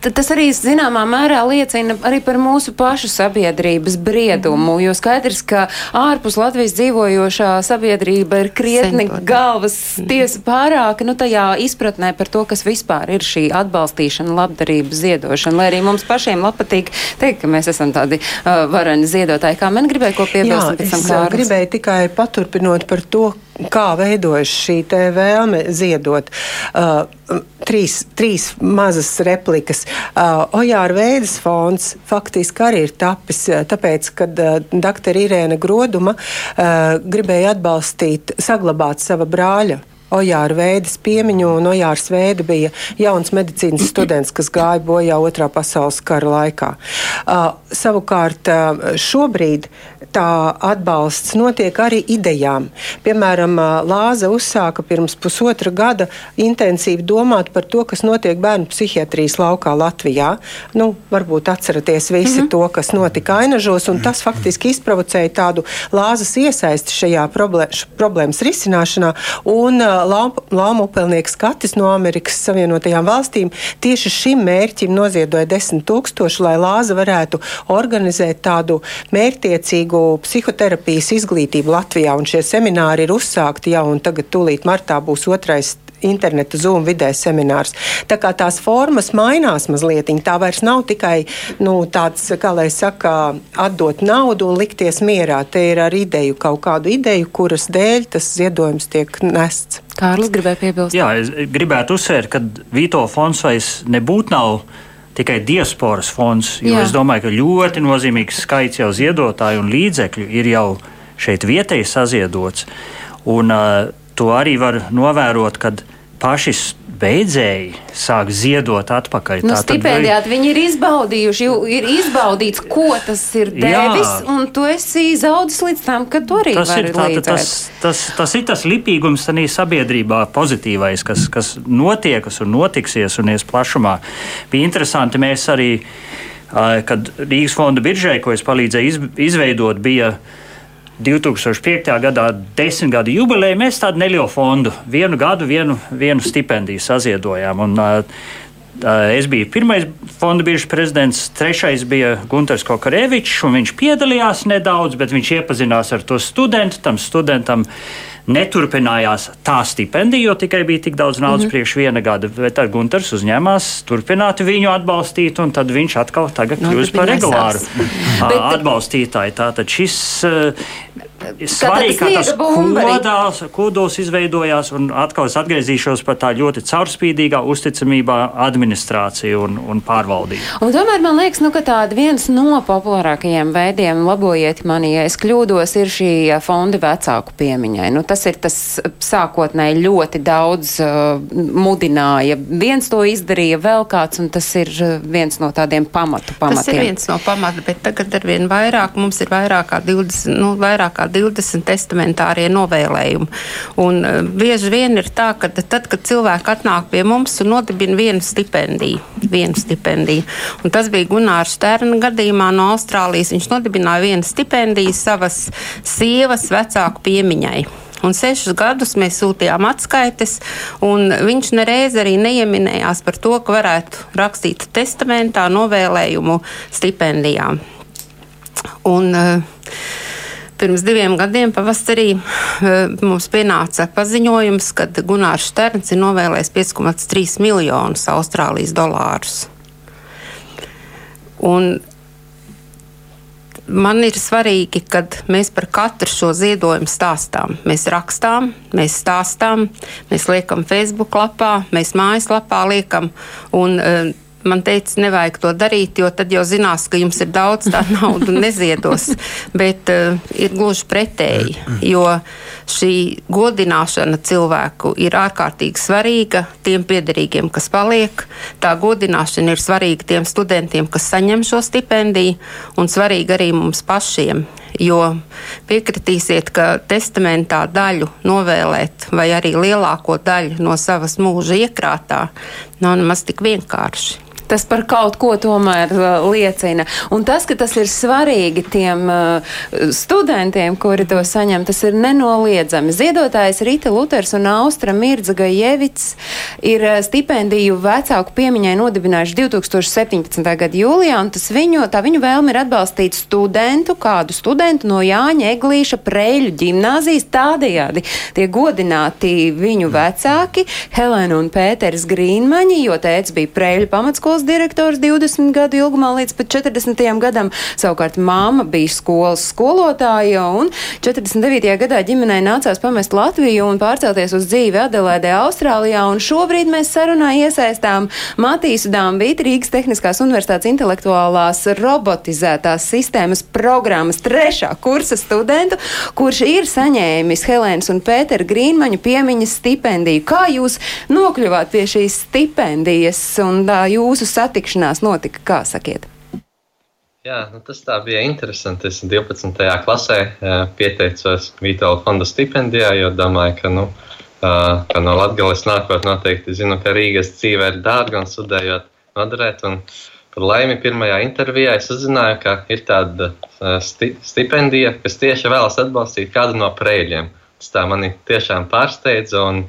tas arī zināmā mērā liecina arī par mūsu pašu sabiedrības briedumu, jo skaidrs, ka ārpus Latvijas dzīvojošā sabiedrība ir krietni Sentot. galvas tiesa pārāka, nu tajā izpratnē par to, kas vispār ir šī atbalstīšana, labdarība, ziedošana, lai arī mums pašiem patīk teikt, ka mēs esam tādi uh, varani ziedotāji. Kā man gribēja ko piebilst? Jā, es Kārlis. gribēju tikai paturpinot par to, kā veidojas šī vēlme ziedot. Uh, trīs, trīs mazas replikas. Uh, Ojāra veidas fonds faktiski arī ir tapis, uh, tāpēc, kad uh, doktora Irēna Groduma uh, gribēja atbalstīt, saglabāt sava brāļa Ojāra Vēdas piemiņu, un Ojārs Vēda bija jauns medicīnas students, kas gāja bojā otrā pasaules kara laikā. Uh, savukārt uh, šobrīd tā atbalsts notiek arī idejām. Piemēram, uh, Lāza uzsāka pirms pusotra gada intensīvi domāt par to, kas notiek bērnu psihiatrijas laukā Latvijā. Nu, varbūt atceraties visi mm -hmm. to, kas notika Ainažos, un tas faktiski izprovocēja tādu Lāzas iesaisti šajā problēmas risināšanā. Un, uh, Lāma upelnieks Katis no Amerikas Savienotajām valstīm tieši šim mērķim noziedoja 10 tūkstoši, lai Lāza varētu organizēt tādu mērķtiecīgu psihoterapijas izglītību Latvijā. Un šie semināri ir uzsākti jau, un tagad tūlīt martā būs otrais interneta Zoom vidē seminārs. Tā kā tās formas mainās mazliet, tā vairs nav tikai nu, tāds, kā lai saka, atdot naudu un likties mierā. Te ir ar ideju, kaut kādu ideju, kuras dēļ tas ziedojums tiek nests. Kārlis gribēja piebilst. Jā, es gribētu uzsvērt, ka Vito fonds vairs nebūtu nav tikai diasporas fonds, jo Jā. es domāju, ka ļoti nozīmīgs skaits jau ziedotāju un līdzekļu ir jau šeit vietēji saziedots. Un, uh, to arī var novērot, kad paši beidzēji sāk ziedot atpakaļ. Nu, stipendijāti vai... viņi ir izbaudījuši, ir izbaudīts, ko tas ir devis, Jā. un tu esi zaudzis līdz tam, ka tu arī tas vari tāda, tas, tas, tas ir tas lipīgums tanī sabiedrībā pozitīvais, kas, kas notiekas un notiksies un ies plašumā. Bija interesanti, mēs arī, kad Rīgas fonda biržai, ko es palīdzēju izveidot, bija 2005. gadā desmit gadu jubileju mēs tādu nelielu fondu, vienu gadu, vienu, vienu stipendiju saziedojām. Un, uh, Es biju pirmais fonda biržas prezidents, trešais bija Gunārs Kokarevičs, viņš piedalījās nedaudz, bet viņš iepazinās ar to studentu. Tam studentam neturpinājās tā stipendija, jo tikai bija tik daudz naudas mm -hmm. priekš viena gada. Bet ar Gunārs uzņēmās turpināt viņu atbalstīt, un tad viņš atkal tagad kļūst par regulāru atbalstītāju. Tātad šis Svarīgi, ka tas kodās, kodos izveidojās, un atkal es atgriezīšos par tā ļoti caurspīdīgā uzticamībā administrāciju un, un pārvaldību. Un tomēr man liekas, nu, ka tāda viens no populārākajiem veidiem, labojiet mani, ja es kļūdos, ir šī fonda vecāku piemiņai. Nu, tas ir tas sākotnēji ļoti daudz uh, mudināja. Viens to izdarīja vēl kāds, un tas ir viens no tādiem pamatu pamatiem. Tas ir viens no pamata, bet tagad ar vien vairāk mums ir vairāk kā 20, nu, vairāk kā 20 testamentārie novēlējumi. Un uh, bieži vien ir tā, ka tad, kad cilvēki atnāk pie mums un nodibina vienu stipendiju, vienu stipendiju, un tas bija Gunārs Sterna gadījumā no Austrālijas, viņš nodibināja vienu stipendiju savas sievas vecāku piemiņai. Un sešus gadus mēs sūtījām atskaites, un viņš nereiz arī neieminējās par to, ka varētu rakstīt testamentā novēlējumu stipendijām. Un, uh, Pirms diviem gadiem pavasarī eh, mums pienāca paziņojums, ka Gunārs Šterns ir novēlējis 5,3 miljonus Austrālijas dolārus. Un man ir svarīgi, kad mēs par katru šo ziedojumu stāstām. Mēs rakstām, mēs stāstām, mēs liekam Facebook lapā, mēs mājaslapā liekam. Un, uh, man teica, nevajag to darīt, jo tad jau zinās, ka jums ir daudz tādu naudu un neziedos. Bet uh, ir gluži pretēji, jo šī godināšana cilvēku ir ārkārtīgi svarīga tiem piederīgiem, kas paliek. Tā godināšana ir svarīga tiem studentiem, kas saņem šo stipendiju, un svarīga arī mums pašiem. Jo piekritīsiet, ka testamentā daļu novēlēt, vai arī lielāko daļu no savas mūža iekrātā, nav nemaz tik vienkārši tas par kaut ko tomēr uh, liecina. Un tas, ka tas ir svarīgi tiem uh, studentiem, kuri to saņem, tas ir nenoliedzami. Ziedotājs Rita Luters un Austra Mirdza Gajevits ir uh, stipendiju vecāku piemiņai nodibinājuši 2017. gada jūlijā, un tas viņu, tā viņu vēlme ir atbalstīt studentu, kādu studentu no Jāņa Eglīša Preļu ģimnāzijas tādējādi. Tiek godināti viņu vecāki Helēna un Pēters Grīnmaņi, jo tēts bija Preļu pamatskolas skolas direktors 20 gadu ilgumā līdz pat 40. gadam. Savukārt māma bija skolas skolotāja un 49. gadā ģimenei nācās pamest Latviju un pārcelties uz dzīvi Adelaidē, Austrālijā. Un šobrīd mēs sarunā iesaistām Matīsu Dambīti, Rīgas Tehniskās universitātes intelektuālās robotizētās sistēmas programmas trešā kursa studentu, kurš ir saņēmis Helēnas un Pētera Grīnmaņu piemiņas stipendiju. Kā jūs nokļuvāt pie šīs stipendijas un tā jūsu satikšanās notika? Kā sakiet? Jā, nu tas bija interesanti. Es 12. klasē pieteicos Vītola fonda stipendijā, jo domāju, ka, nu, ka no Latgales nākot noteikti zinu, ka Rīgas dzīve ir dārga un studējot noderēt. Un par laimi pirmajā intervijā es uzzināju, ka ir tāda sti stipendija, kas tieši vēlas atbalstīt kādu no prēļiem. Tas tā mani tiešām pārsteidza un,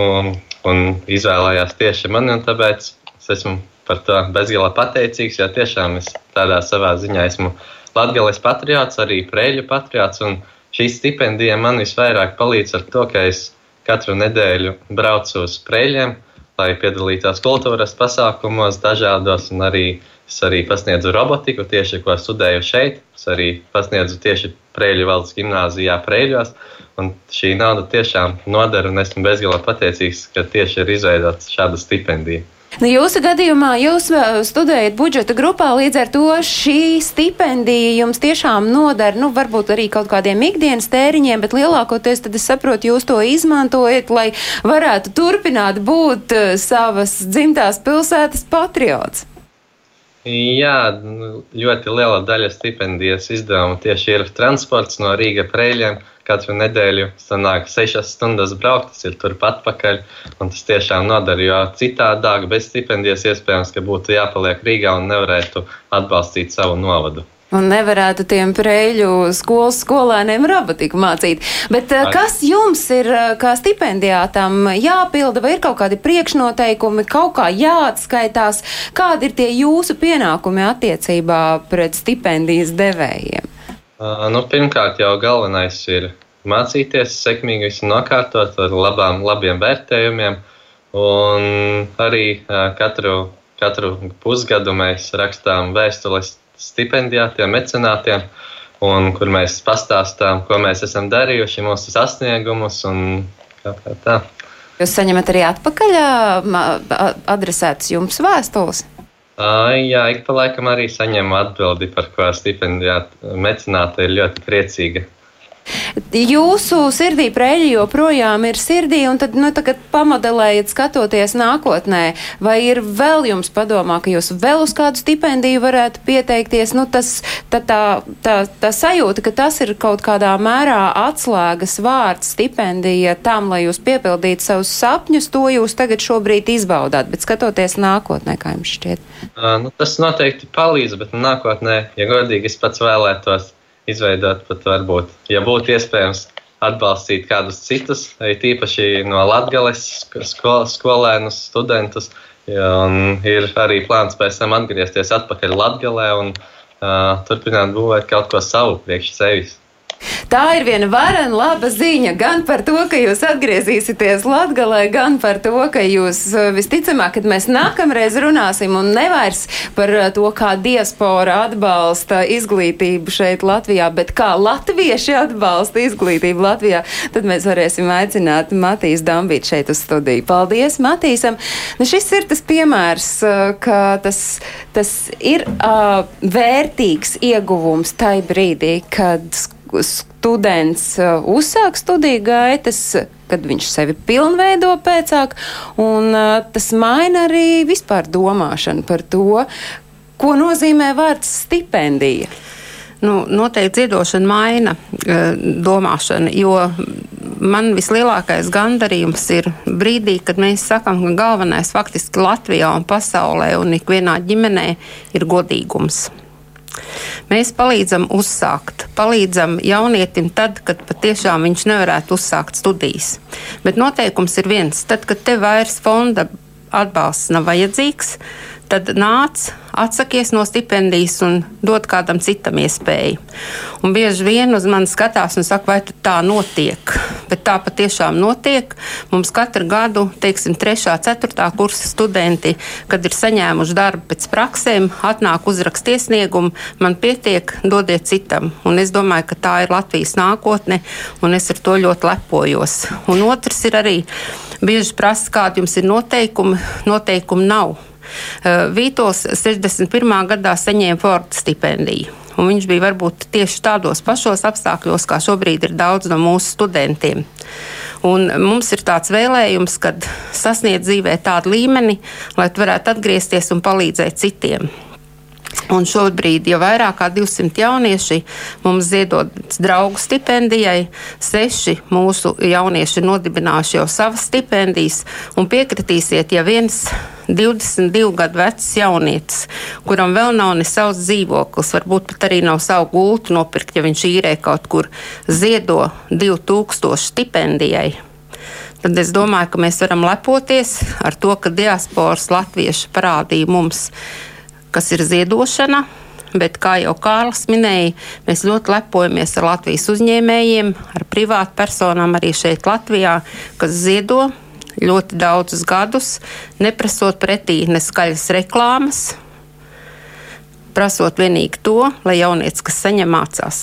un, un izvēlējās tieši mani, un tāpēc es esmu par to bezgalā pateicīgs, jo tiešām es tādā savā ziņā esmu Latvijas patriots, arī Prēļu patriots. Šī stipendija man visvairāk palīdz ar to, ka es katru nedēļu braucu uz Prēļiem, lai piedalītos kultūras pasākumos, dažādos, un arī es arī pasniedzu robotiku, tieši ko studēju šeit. Es arī pasniedzu tieši Prēļu valsts gimnāzijā Prēļos, un šī nauda tiešām noder, un esmu bezgalā pateicīgs, ka tieši ir izveidota šāda stipendija. Nu, jūsu gadījumā jūs studējat budžeta grupā, līdz ar to šī stipendija jums tiešām noder, nu, varbūt arī kaut kādiem ikdienas tēriņiem, bet lielākoties tad es saprotu, jūs to izmantojat, lai varētu turpināt būt uh, savas dzimtās pilsētas patriots. Jā, nu, ļoti liela daļa stipendijas izdevuma tieši ir transports no Rīga prēļiem katru nedēļu sanāk sešas stundas braukt, tas ir turpat pakaļ. Tas tiešām nodara, jo citādāk bez stipendijas iespējams, ka būtu jāpaliek Rīgā un nevarētu atbalstīt savu novadu. Un nevarētu tiem prēļu skolas skolēniem robotiku mācīt. Bet Ai. kas jums ir kā stipendijātam jāpilda, vai ir kaut kādi priekšnoteikumi, kaut kā jāatskaitās, kādi ir tie jūsu pienākumi attiecībā pret stipendijas devējiem? Nu, pirmkārt, jau galvenais ir mācīties, sekmīgi visu nokārtot ar labām, labiem vērtējumiem. Un arī katru, katru pusgadu mēs rakstām vēstules stipendijātiem, mecenātiem, un, kur mēs pastāstām, ko mēs esam darījuši, mūsu sasniegumus un kā tā. Jūs saņemat arī atpakaļ adresētas jums vēstules? Jā, ik pa laikam arī saņemu atbildi, par ko stipendijāta mecenāte ir ļoti priecīga. Jūsu sirdī prēļi joprojām ir sirdī, un tad, nu, tagad pamodelējiet, skatoties nākotnē, vai ir vēl jums padomā, ka jūs vēl uz kādu stipendiju varētu pieteikties, nu, tas, tā, tā, tā, tā sajūta, ka tas ir kaut kādā mērā atslēgas vārds stipendija tam, lai jūs piepildītu savus sapņus, to jūs tagad šobrīd izbaudāt, bet skatoties nākotnē, kā jums šķiet? Uh, nu, tas noteikti palīdz, bet nākotnē, ja godīgi, es pats vēlētos izveidot pat varbūt, ja būtu iespējams, atbalstīt kādus citus, tīpaši no Latgales skol, skolēnus, studentus. Un ir arī plāns pēc tam atgriezties atpakaļ Latgalē un uh, turpināt būvēt kaut ko savu priekš sevis. Tā ir viena varena laba ziņa gan par to, ka jūs atgriezīsieties Latgalē, gan par to, ka jūs eh, visticamāk, kad mēs nākamreiz runāsim un nevairs par eh, to, kā diaspora atbalsta izglītību šeit Latvijā, bet kā latvieši atbalsta izglītību Latvijā, tad mēs varēsim aicināt Matīs Dambīt šeit uz studiju. Paldies Matīsam! Nu, šis ir tas piemērs, eh, ka tas, tas ir uh, vērtīgs ieguvums tai brīdī, kad students uh, uzsāk studiju gaitas, kad viņš sevi pilnveido pēcāk, un uh, tas maina arī vispār domāšanu par to, ko nozīmē vārds stipendija. Nu, noteikti ziedošana maina e, domāšanu, jo man vislielākais gandarījums ir brīdī, kad mēs sakām, ka galvenais faktiski Latvijā un pasaulē un ikvienā ģimenē ir godīgums. Mēs palīdzam uzsākt, palīdzam jaunietim tad, kad patiešām viņš nevarētu uzsākt studijas. Bet noteikums ir viens, tad, kad tev vairs fonda atbalsts nav vajadzīgs, tad nāc, atsakies no stipendijas un dod kādam citam iespēju. Un bieži vien uz mani skatās un saka, vai tā notiek. Bet tā patiešām notiek. Mums katru gadu, teiksim, 3. un 4. kursa studenti, kad ir saņēmuši darbu pēc praksēm, atnāk uzrakst iesniegumu, man pietiek, dodiet citam. Un es domāju, ka tā ir Latvijas nākotne, un es ar to ļoti lepojos. Un otrs ir arī bieži prasa, kādi jums ir noteikumi. Noteikumi nav. Eh, Vītos 61. gadā saņēma Forda stipendiju. Un viņš bija varbūt tieši tādos pašos apstākļos, kā šobrīd ir daudz no mūsu studentiem. Un mums ir tāds vēlējums, kad sasniegt dzīvē tādu līmeni, lai varētu atgriezties un palīdzēt citiem. Un šobrīd jau vairāk kā 200 jaunieši mums ziedot draugu stipendijai. Seši mūsu jaunieši nodibinājuši jau savas stipendijas. Un piekritīsiet, ja viens 22 gadu vecs jaunietis, kuram vēl nav ne savs dzīvoklis, varbūt pat arī nav savu gultu nopirkt, ja viņš īrē kaut kur, ziedo 2000 stipendijai tad es domāju, ka mēs varam lepoties ar to, ka diasporas latvieši parādīja mums kas ir ziedošana. Bet, kā jau Kārlis minēja, mēs ļoti lepojamies ar Latvijas uzņēmējiem, ar privātpersonām arī šeit, Latvijā, kas ziedo ļoti daudzus gadus, neprasot pretī neskaļas reklāmas, prasot vienīgi to, lai jaunietis, kas saņem, mācās.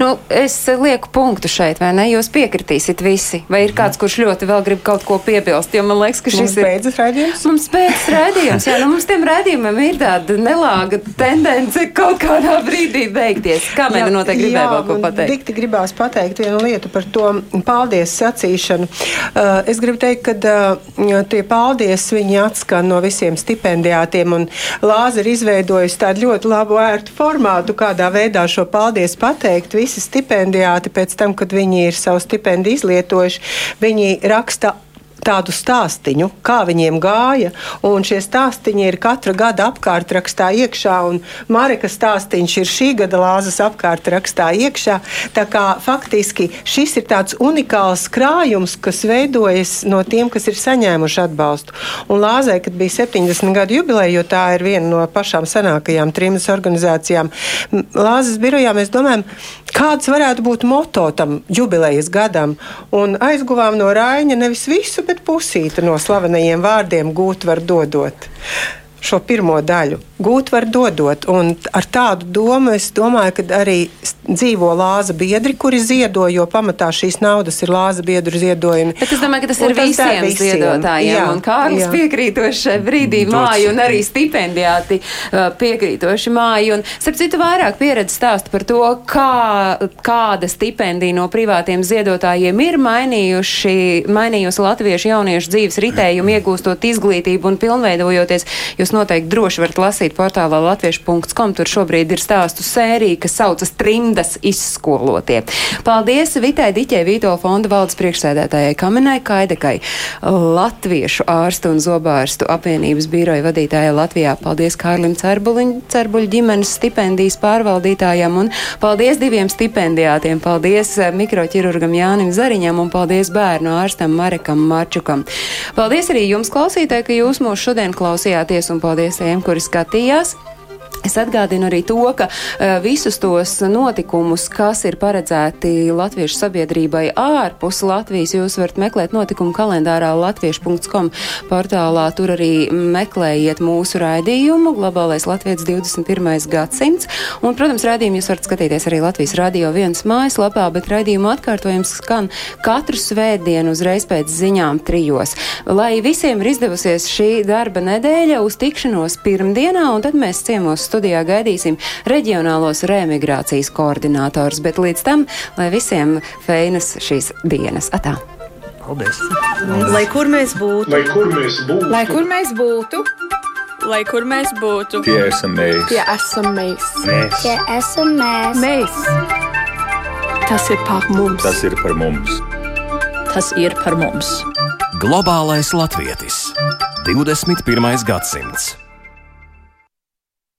Nu, es lieku punktu šeit, vai ne? Jūs piekritīsiet visi. Vai ir kāds, kurš ļoti vēl grib kaut ko piebilst? Jo man liekas, ka šis mums ir beidzas raidījums. Mums beidzas raidījums. Jā, nu mums tiem raidījumiem ir tāda nelāga tendence kaut kādā brīdī beigties. Kā mēs noteikti gribējām vēl ko pateikt? Dikti gribās pateikt vienu lietu par to paldies sacīšanu. Uh, es gribu teikt, ka uh, tie paldies viņi atskan no visiem stipendijātiem un Lāza ir izveidojusi tādu ļoti labu ērtu formātu, kādā veidā šo paldies pateikt. Visi stipendijāti pēc tam, kad viņi ir savu stipendiju izlietojuši, viņi raksta tādu stāstīnu, kā viņiem gāja. Un šie stāstīņi ir katra gada apkārtrakstā iekšā, un Marika stāstīns ir šī gada lāzas apkārtrakstā iekšā. Tā kā faktiski šis ir tāds unikāls krājums, kas veidojas no tiem, kas ir saņēmuši atbalstu. Un Lāzai, kad bija 70 gadu jubileja, jo tā ir viena no pašām senākajām trimdas organizācijām, Lāzas birojā mēs domājam, kāds varētu būt moto tam jubilejas gadam. Un aizguvām no Raiņa nevis visu, bet pusīti no slavenajiem vārdiem gūt var dodot šo pirmo daļu. Gūt var dodot, un ar tādu domu es domāju, ka arī dzīvo lāza biedri, kuri ziedo, jo pamatā šīs naudas ir lāza biedru ziedojumi. Bet es domāju, ka tas un ir tas visiem, visiem ziedotājiem, jā, un Kārlis jā. piekrītoši šai brīdī māju, un arī stipendijāti uh, piekrītoši māju, un starp citu vairāk pieredze stāsta par to, kā, kāda stipendija no privātiem ziedotājiem ir mainījuši, mainījusi latviešu jauniešu dzīves ritējumu, iegūstot izglītību un pilnveidojoties. Jo Jūs noteikti droši varat lasīt portālā latviešu.com. Tur šobrīd ir stāstu sērija, kas saucas Trimdas izskolotie. Paldies Vitai Diķei, Vīto fonda valdes priekšsēdētājai Kamenai Kaidekai, Latviešu ārstu un zobārstu apvienības biroja vadītājai Latvijā. Paldies Kārlim Cerbuļu ģimenes stipendijas pārvaldītājam un paldies diviem stipendijātiem. Paldies eh, mikroķirurgam Jānim Zariņam un paldies bērnu ārstam Marekam Marčukam. Paldies arī jums, klausītāji, ka jūs mūs šodien klausījāties un paldies tiem, kuri skatījās. días. Es atgādinu arī to, ka uh, visus tos notikumus, kas ir paredzēti latviešu sabiedrībai ārpus Latvijas, jūs varat meklēt notikumu kalendārā latviešu.com portālā. Tur arī meklējiet mūsu raidījumu Globālais Latvijas 21. gadsimts. Un, protams, raidījumu jūs varat skatīties arī Latvijas radio viens mājaslapā, bet raidījumu atkārtojums skan katru svētdienu uzreiz pēc ziņām trijos. Lai visiem ir izdevusies šī darba nedēļa uz tikšanos pirmdienā, un tad mēs ciemos studijā gaidīsim reģionālos reemigrācijas koordinātors, bet līdz tam, lai visiem feinas šīs dienas. Atā! Paldies! Lai kur mēs būtu, Lai kur mēs būtu, Lai kur mēs būtu, Lai kur mēs būtu, tie esam mēs. tie esam mēs. mēs. Tie esam mēs. Mēs! tas ir par mums. Tas ir par mums. tas ir par mums. Globālais latvietis 21. gadsimts.